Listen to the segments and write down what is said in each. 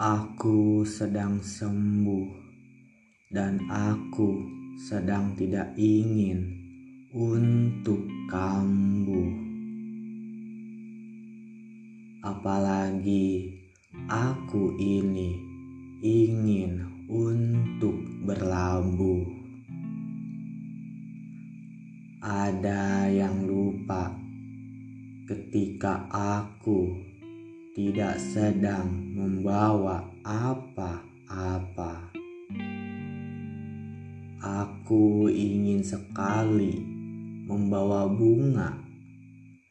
Aku sedang sembuh, dan aku sedang tidak ingin untuk kambuh. Apalagi aku ini ingin untuk berlabuh. Ada yang lupa ketika aku tidak sedang membawa apa-apa. Aku ingin sekali membawa bunga,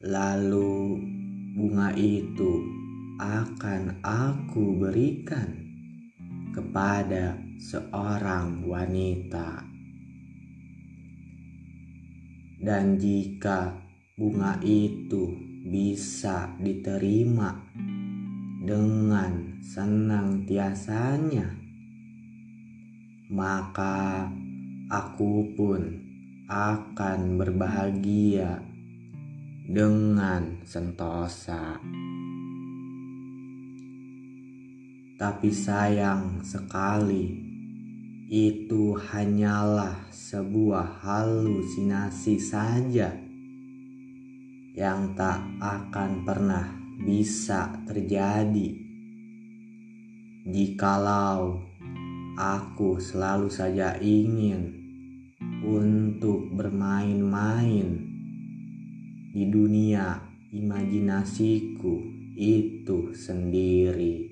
lalu bunga itu akan aku berikan kepada seorang wanita. Dan jika bunga itu bisa diterima dengan senang tiasanya, maka aku pun akan berbahagia dengan sentosa. Tapi sayang sekali, itu hanyalah sebuah halusinasi saja yang tak akan pernah bisa terjadi. Jikalau aku selalu saja ingin untuk bermain-main di dunia imajinasiku itu sendiri,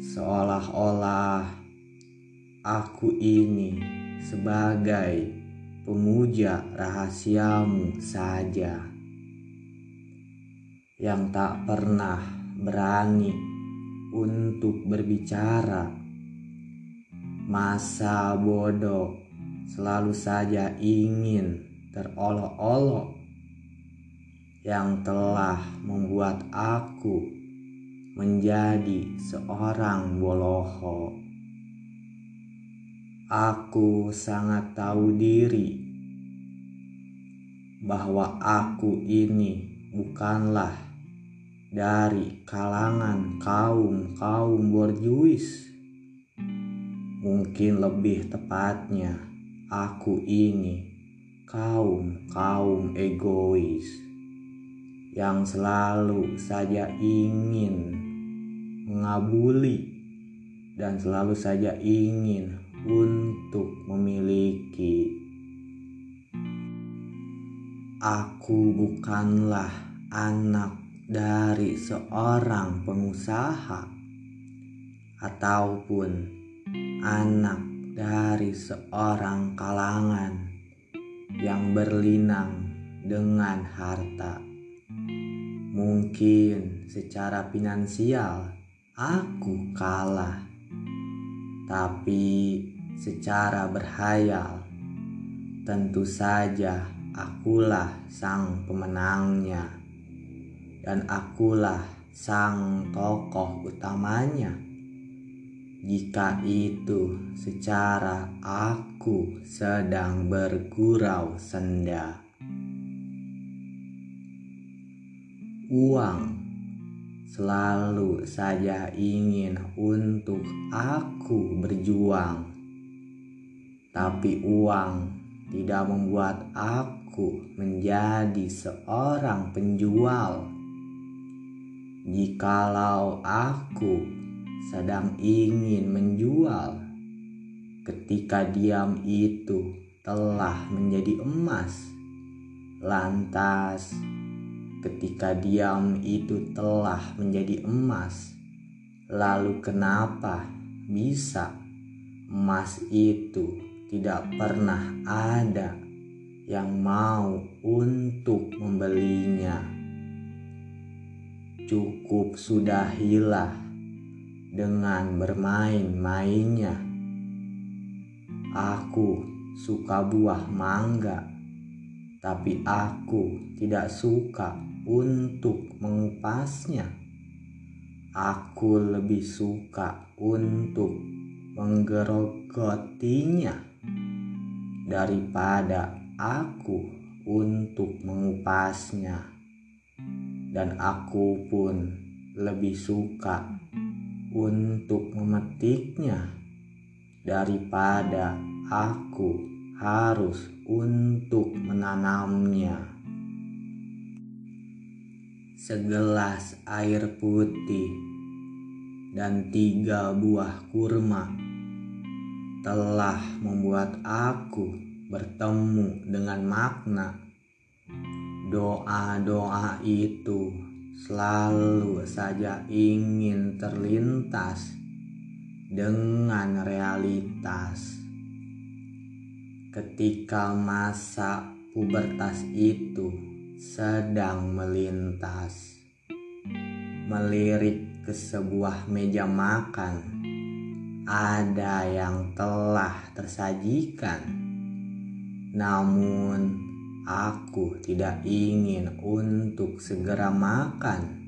seolah-olah aku ini sebagai pemuja rahasiamu saja yang tak pernah berani untuk berbicara. Masa bodoh selalu saja ingin terolok-olok yang telah membuat aku menjadi seorang boloho. Aku sangat tahu diri bahwa aku ini bukanlah dari kalangan kaum-kaum borjuis. Mungkin lebih tepatnya aku ini kaum-kaum egois yang selalu saja ingin mengabuli dan selalu saja ingin untuk memiliki. Aku bukanlah anak dari seorang pengusaha ataupun anak dari seorang kalangan yang berlinang dengan harta. Mungkin secara finansial aku kalah, tapi secara berhayal tentu saja akulah sang pemenangnya dan akulah sang tokoh utamanya. Jika itu secara aku sedang bergurau senda. Uang selalu saja ingin untuk aku berjuang. Tapi uang tidak membuat aku menjadi seorang penjual Jikalau aku sedang ingin menjual, ketika diam itu telah menjadi emas, lantas ketika diam itu telah menjadi emas, lalu kenapa bisa emas itu tidak pernah ada yang mau untuk membelinya? Cukup sudah hilah dengan bermain-mainnya. Aku suka buah mangga, tapi aku tidak suka untuk mengupasnya. Aku lebih suka untuk menggerogotinya daripada aku untuk mengupasnya dan aku pun lebih suka untuk memetiknya daripada aku harus untuk menanamnya. Segelas air putih dan tiga buah kurma telah membuat aku bertemu dengan makna. Doa-doa itu selalu saja ingin terlintas dengan realitas. Ketika masa pubertas itu sedang melintas, melirik ke sebuah meja makan, ada yang telah tersajikan, namun aku tidak ingin untuk segera makan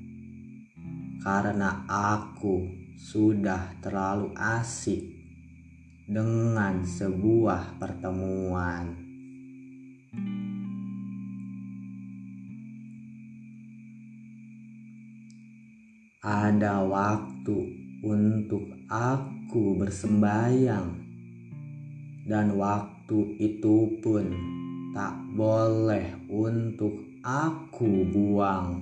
karena aku sudah terlalu asik dengan sebuah pertemuan. Ada waktu untuk aku bersembayang, dan waktu itu pun tak boleh untuk aku buang,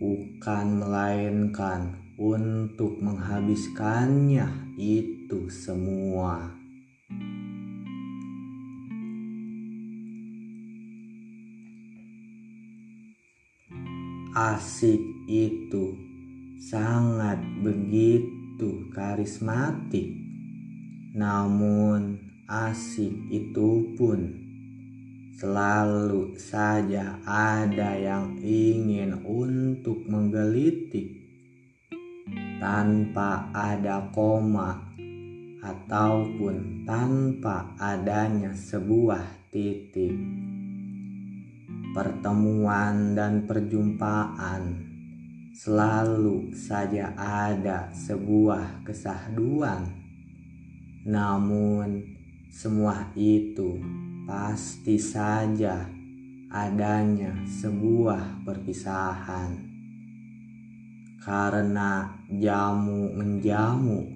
bukan melainkan untuk menghabiskannya itu semua. Asik itu sangat begitu karismatik, namun asik itu pun selalu saja ada yang ingin untuk menggelitik tanpa ada koma ataupun tanpa adanya sebuah titik. Pertemuan dan perjumpaan selalu saja ada sebuah kesahduan, namun semua itu pasti saja adanya sebuah perpisahan karena jamu menjamu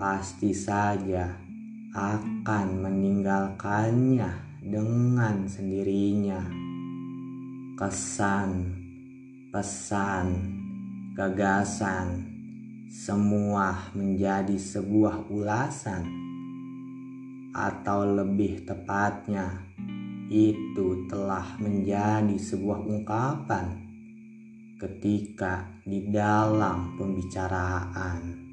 pasti saja akan meninggalkannya dengan sendirinya. Kesan, pesan, gagasan, semua menjadi sebuah ulasan, atau lebih tepatnya, itu telah menjadi sebuah ungkapan ketika di dalam pembicaraan.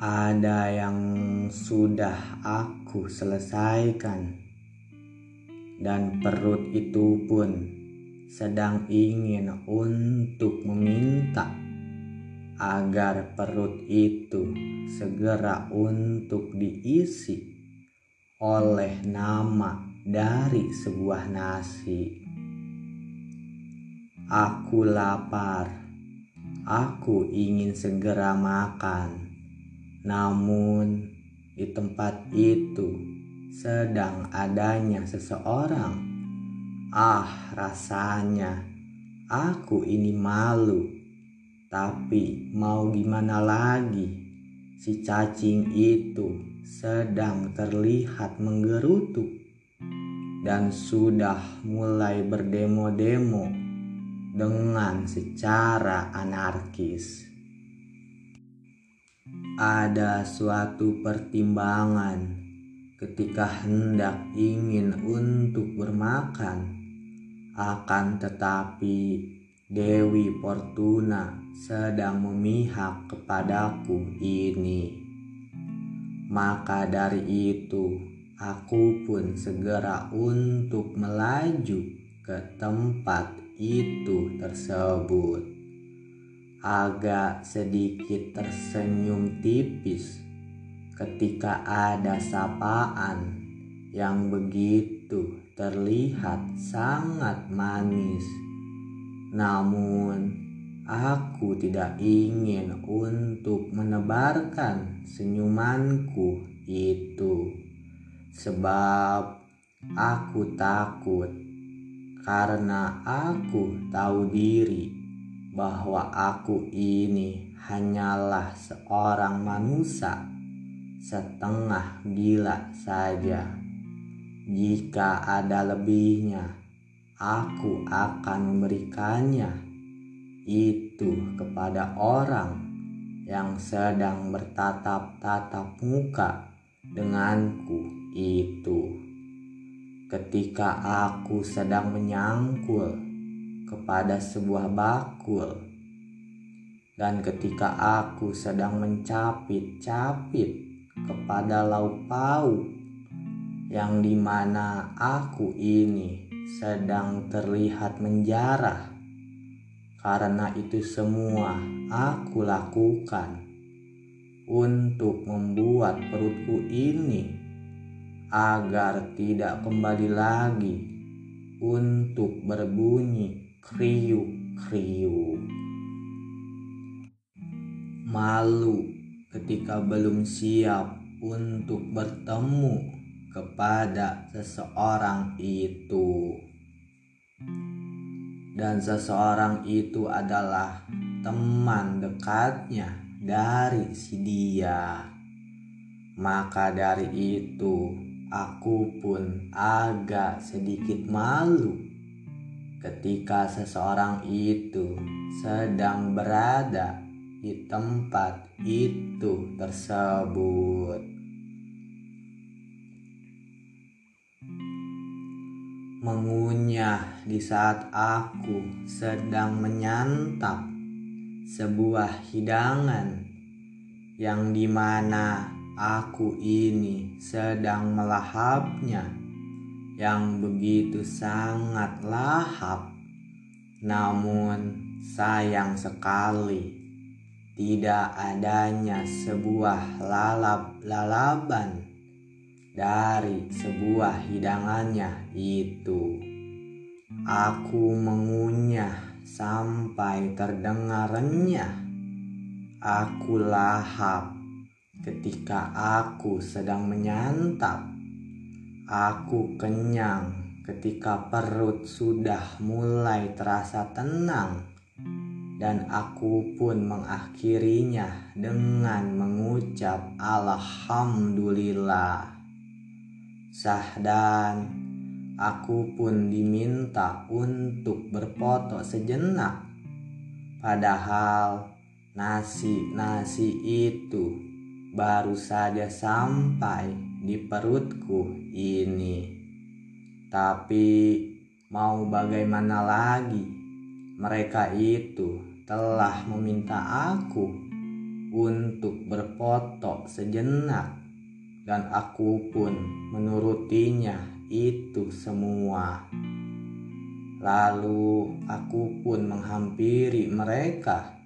Ada yang sudah aku selesaikan, dan perut itu pun sedang ingin untuk meminta agar perut itu segera untuk diisi oleh nama dari sebuah nasi. Aku lapar, aku ingin segera makan, namun di tempat itu sedang adanya seseorang. Ah, rasanya aku ini malu, tapi mau gimana lagi? Si cacing itu sedang terlihat menggerutu dan sudah mulai berdemo-demo dengan secara anarkis. Ada suatu pertimbangan ketika hendak ingin untuk bermakan, akan tetapi Dewi Fortuna sedang memihak kepadaku ini. Maka dari itu, Aku pun segera untuk melaju ke tempat itu tersebut. Agak sedikit tersenyum tipis ketika ada sapaan yang begitu terlihat sangat manis. Namun, aku tidak ingin untuk menebarkan senyumanku itu sebab Aku takut karena aku tahu diri bahwa aku ini hanyalah seorang manusia setengah gila saja. Jika ada lebihnya, aku akan memberikannya. Itu kepada orang yang sedang bertatap-tatap muka denganku itu. Ketika aku sedang menyangkul kepada sebuah bakul, dan ketika aku sedang mencapit-capit kepada lauk pauk, yang di mana aku ini sedang terlihat menjarah. Karena itu semua aku lakukan untuk membuat perutku ini agar tidak kembali lagi untuk berbunyi kriuk-kriuk. Malu ketika belum siap untuk bertemu kepada seseorang itu. Dan seseorang itu adalah teman dekatnya dari si dia. Maka dari itu, Aku pun agak sedikit malu ketika seseorang itu sedang berada di tempat itu tersebut. Mengunyah di saat aku sedang menyantap sebuah hidangan yang di mana aku ini sedang melahapnya yang begitu sangat lahap. Namun sayang sekali tidak adanya sebuah lalap-lalaban dari sebuah hidangannya itu. Aku mengunyah sampai terdengar renyah. Aku lahap Ketika aku sedang menyantap, aku kenyang ketika perut sudah mulai terasa tenang, dan aku pun mengakhirinya dengan mengucap "Alhamdulillah". Sahdan, aku pun diminta untuk berfoto sejenak, padahal nasi-nasi itu baru saja sampai di perutku ini. Tapi mau bagaimana lagi, mereka itu telah meminta aku untuk berfoto sejenak dan aku pun menurutinya itu semua. Lalu aku pun menghampiri mereka.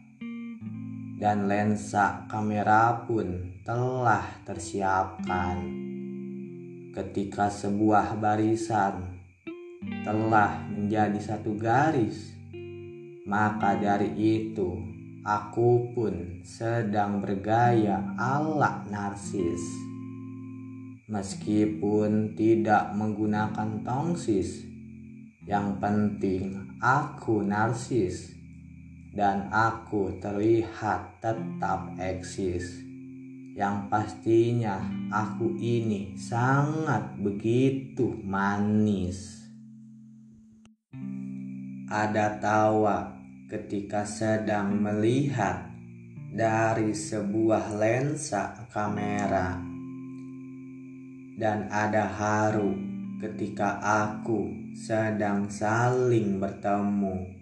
Dan lensa kamera pun telah tersiapkan. Ketika sebuah barisan telah menjadi satu garis maka dari itu aku pun sedang bergaya ala narsis meskipun tidak menggunakan tongsis yang penting aku narsis dan aku terlihat tetap eksis yang pastinya aku ini sangat begitu manis. Ada tawa ketika sedang melihat dari sebuah lensa kamera, dan ada haru ketika aku sedang saling bertemu.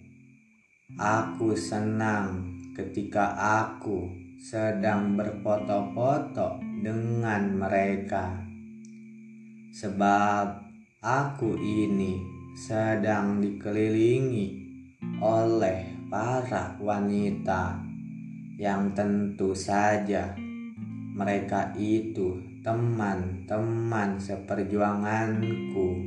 Aku senang ketika aku sedang berfoto-foto dengan mereka, sebab aku ini sedang dikelilingi oleh para wanita yang tentu saja mereka itu teman-teman seperjuanganku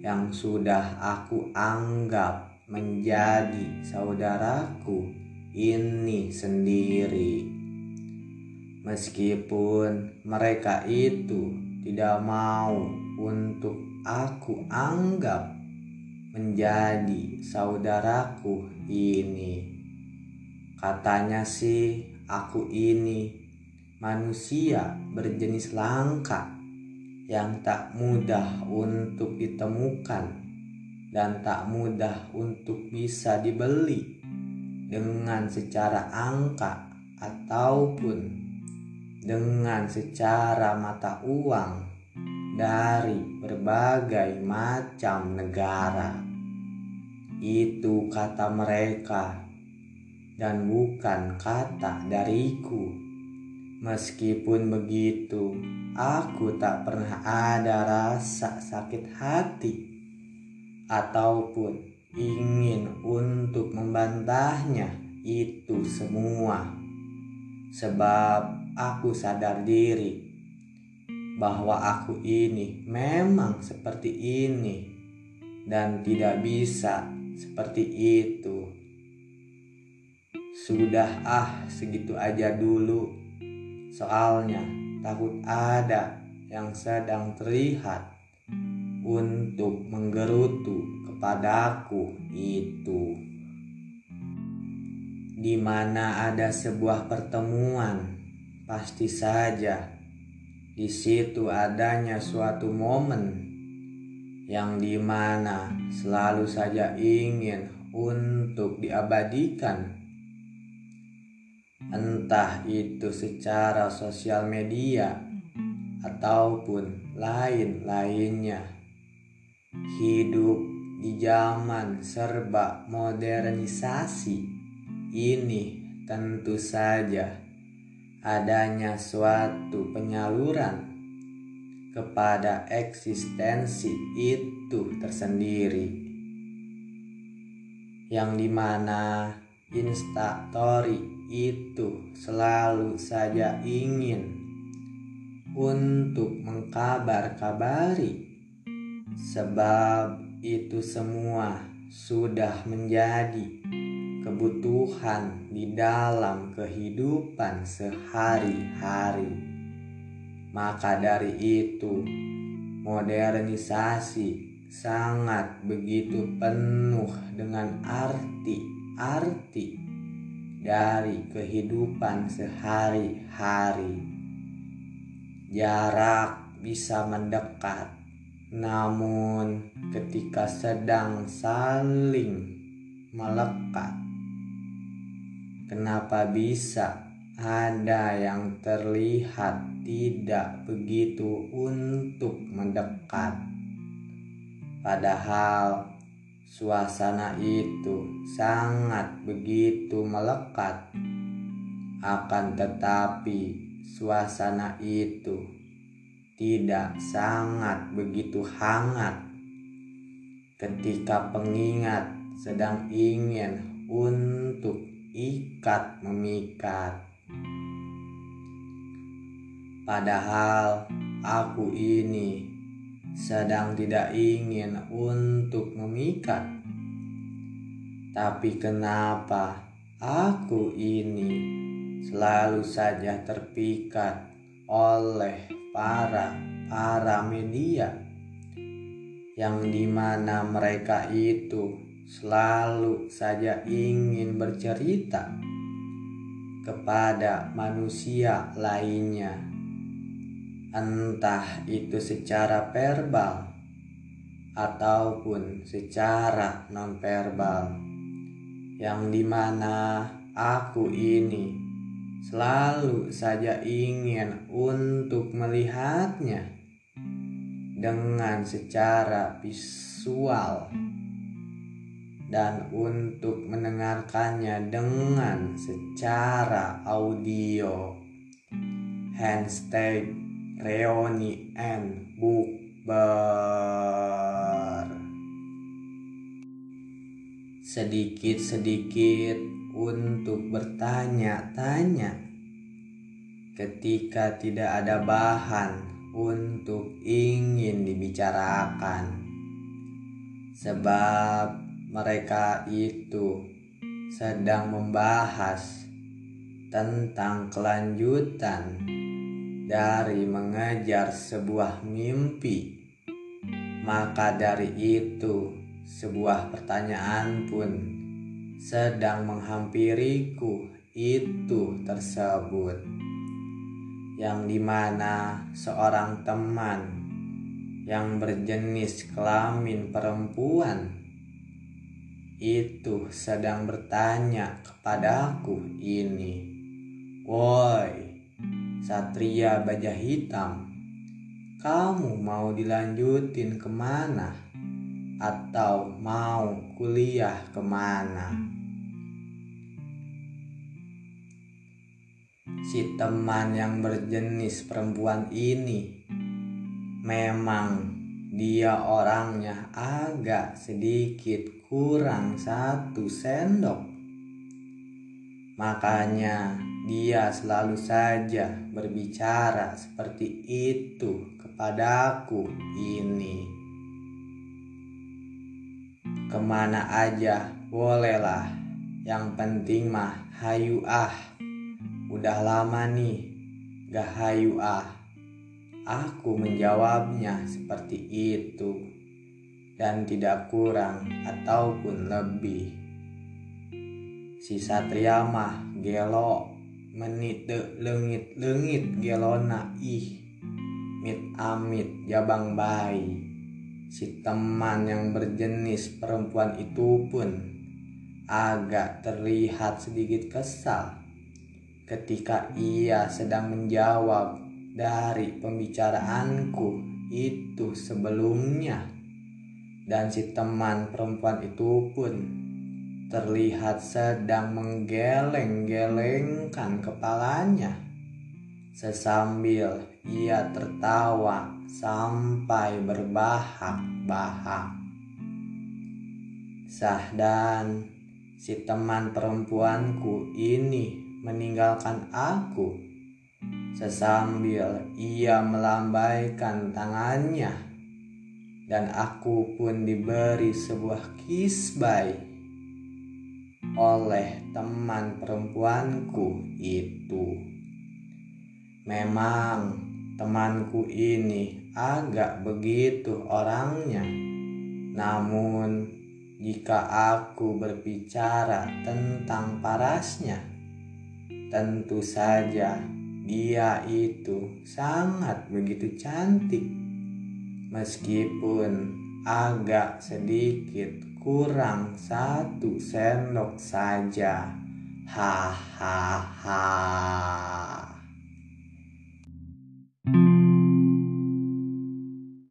yang sudah aku anggap menjadi saudaraku ini sendiri. Meskipun mereka itu tidak mau untuk aku anggap menjadi saudaraku ini. Katanya sih aku ini manusia berjenis langka yang tak mudah untuk ditemukan dan tak mudah untuk bisa dibeli dengan secara angka ataupun dengan secara mata uang dari berbagai macam negara. Itu kata mereka, dan bukan kata dariku. Meskipun begitu, aku tak pernah ada rasa sakit hati ataupun ingin untuk membantahnya itu semua. Sebab aku sadar diri bahwa aku ini memang seperti ini dan tidak bisa seperti itu. Sudah ah segitu aja dulu. Soalnya takut ada yang sedang terlihat untuk menggerutu kepadaku itu. Di mana ada sebuah pertemuan, pasti saja di situ adanya suatu momen yang di mana selalu saja ingin untuk diabadikan entah itu secara sosial media ataupun lain-lainnya. Hidup di zaman serba modernisasi ini tentu saja adanya suatu penyaluran kepada eksistensi itu tersendiri yang di mana instastory itu selalu saja ingin untuk mengkabar-kabari. Sebab itu semua sudah menjadi kebutuhan di dalam kehidupan sehari-hari. Maka dari itu modernisasi sangat begitu penuh dengan arti-arti dari kehidupan sehari-hari. Jarak bisa mendekat, namun ketika sedang saling melekat, kenapa bisa ada yang terlihat tidak begitu untuk mendekat? Padahal Suasana itu sangat begitu melekat, akan tetapi suasana itu tidak sangat begitu hangat ketika pengingat sedang ingin untuk ikat memikat. Padahal aku ini sedang tidak ingin untuk memikat. Tapi kenapa aku ini selalu saja terpikat oleh para para media yang di mana mereka itu selalu saja ingin bercerita kepada manusia lainnya entah itu secara verbal ataupun secara nonverbal. Yang di mana aku ini selalu saja ingin untuk melihatnya dengan secara visual dan untuk mendengarkannya dengan secara audio. Hashtag reuni and bukber sedikit-sedikit untuk bertanya-tanya. Ketika tidak ada bahan untuk ingin dibicarakan. Sebab mereka itu sedang membahas tentang kelanjutan dari mengejar sebuah mimpi Maka dari itu, sebuah pertanyaan pun sedang menghampiriku itu tersebut. Yang di mana seorang teman yang berjenis kelamin perempuan itu sedang bertanya kepadaku ini Woi Satria Baja Hitam Kamu mau dilanjutin ke mana? Atau mau kuliah ke mana? si teman yang berjenis perempuan ini memang dia orangnya agak sedikit kurang satu sendok. Makanya dia selalu saja berbicara seperti itu kepadaku ini. Ke mana aja bolehlah, yang penting mah hayu ah. Udah lama nih, gak hayu ah. Aku menjawabnya seperti itu dan tidak kurang ataupun lebih. Si Satria mah gelo menit de lengit lengit gelona ih. Mit amit jabang bayi. Si teman yang berjenis perempuan itu pun agak terlihat sedikit kesal ketika ia sedang menjawab dari pembicaraanku itu sebelumnya. Dan si teman perempuan itu pun terlihat sedang menggeleng-gelengkan kepalanya sesambil ia tertawa sampai berbahak-bahak. Sah dan si teman perempuanku ini meninggalkan aku. Sesambil ia melambaikan tangannya, dan aku pun diberi sebuah kisbai oleh teman perempuanku itu. Memang temanku ini agak begitu orangnya, namun jika aku berbicara tentang parasnya, Tentu saja dia itu sangat begitu cantik. Meskipun agak sedikit kurang satu sendok saja. Hahaha.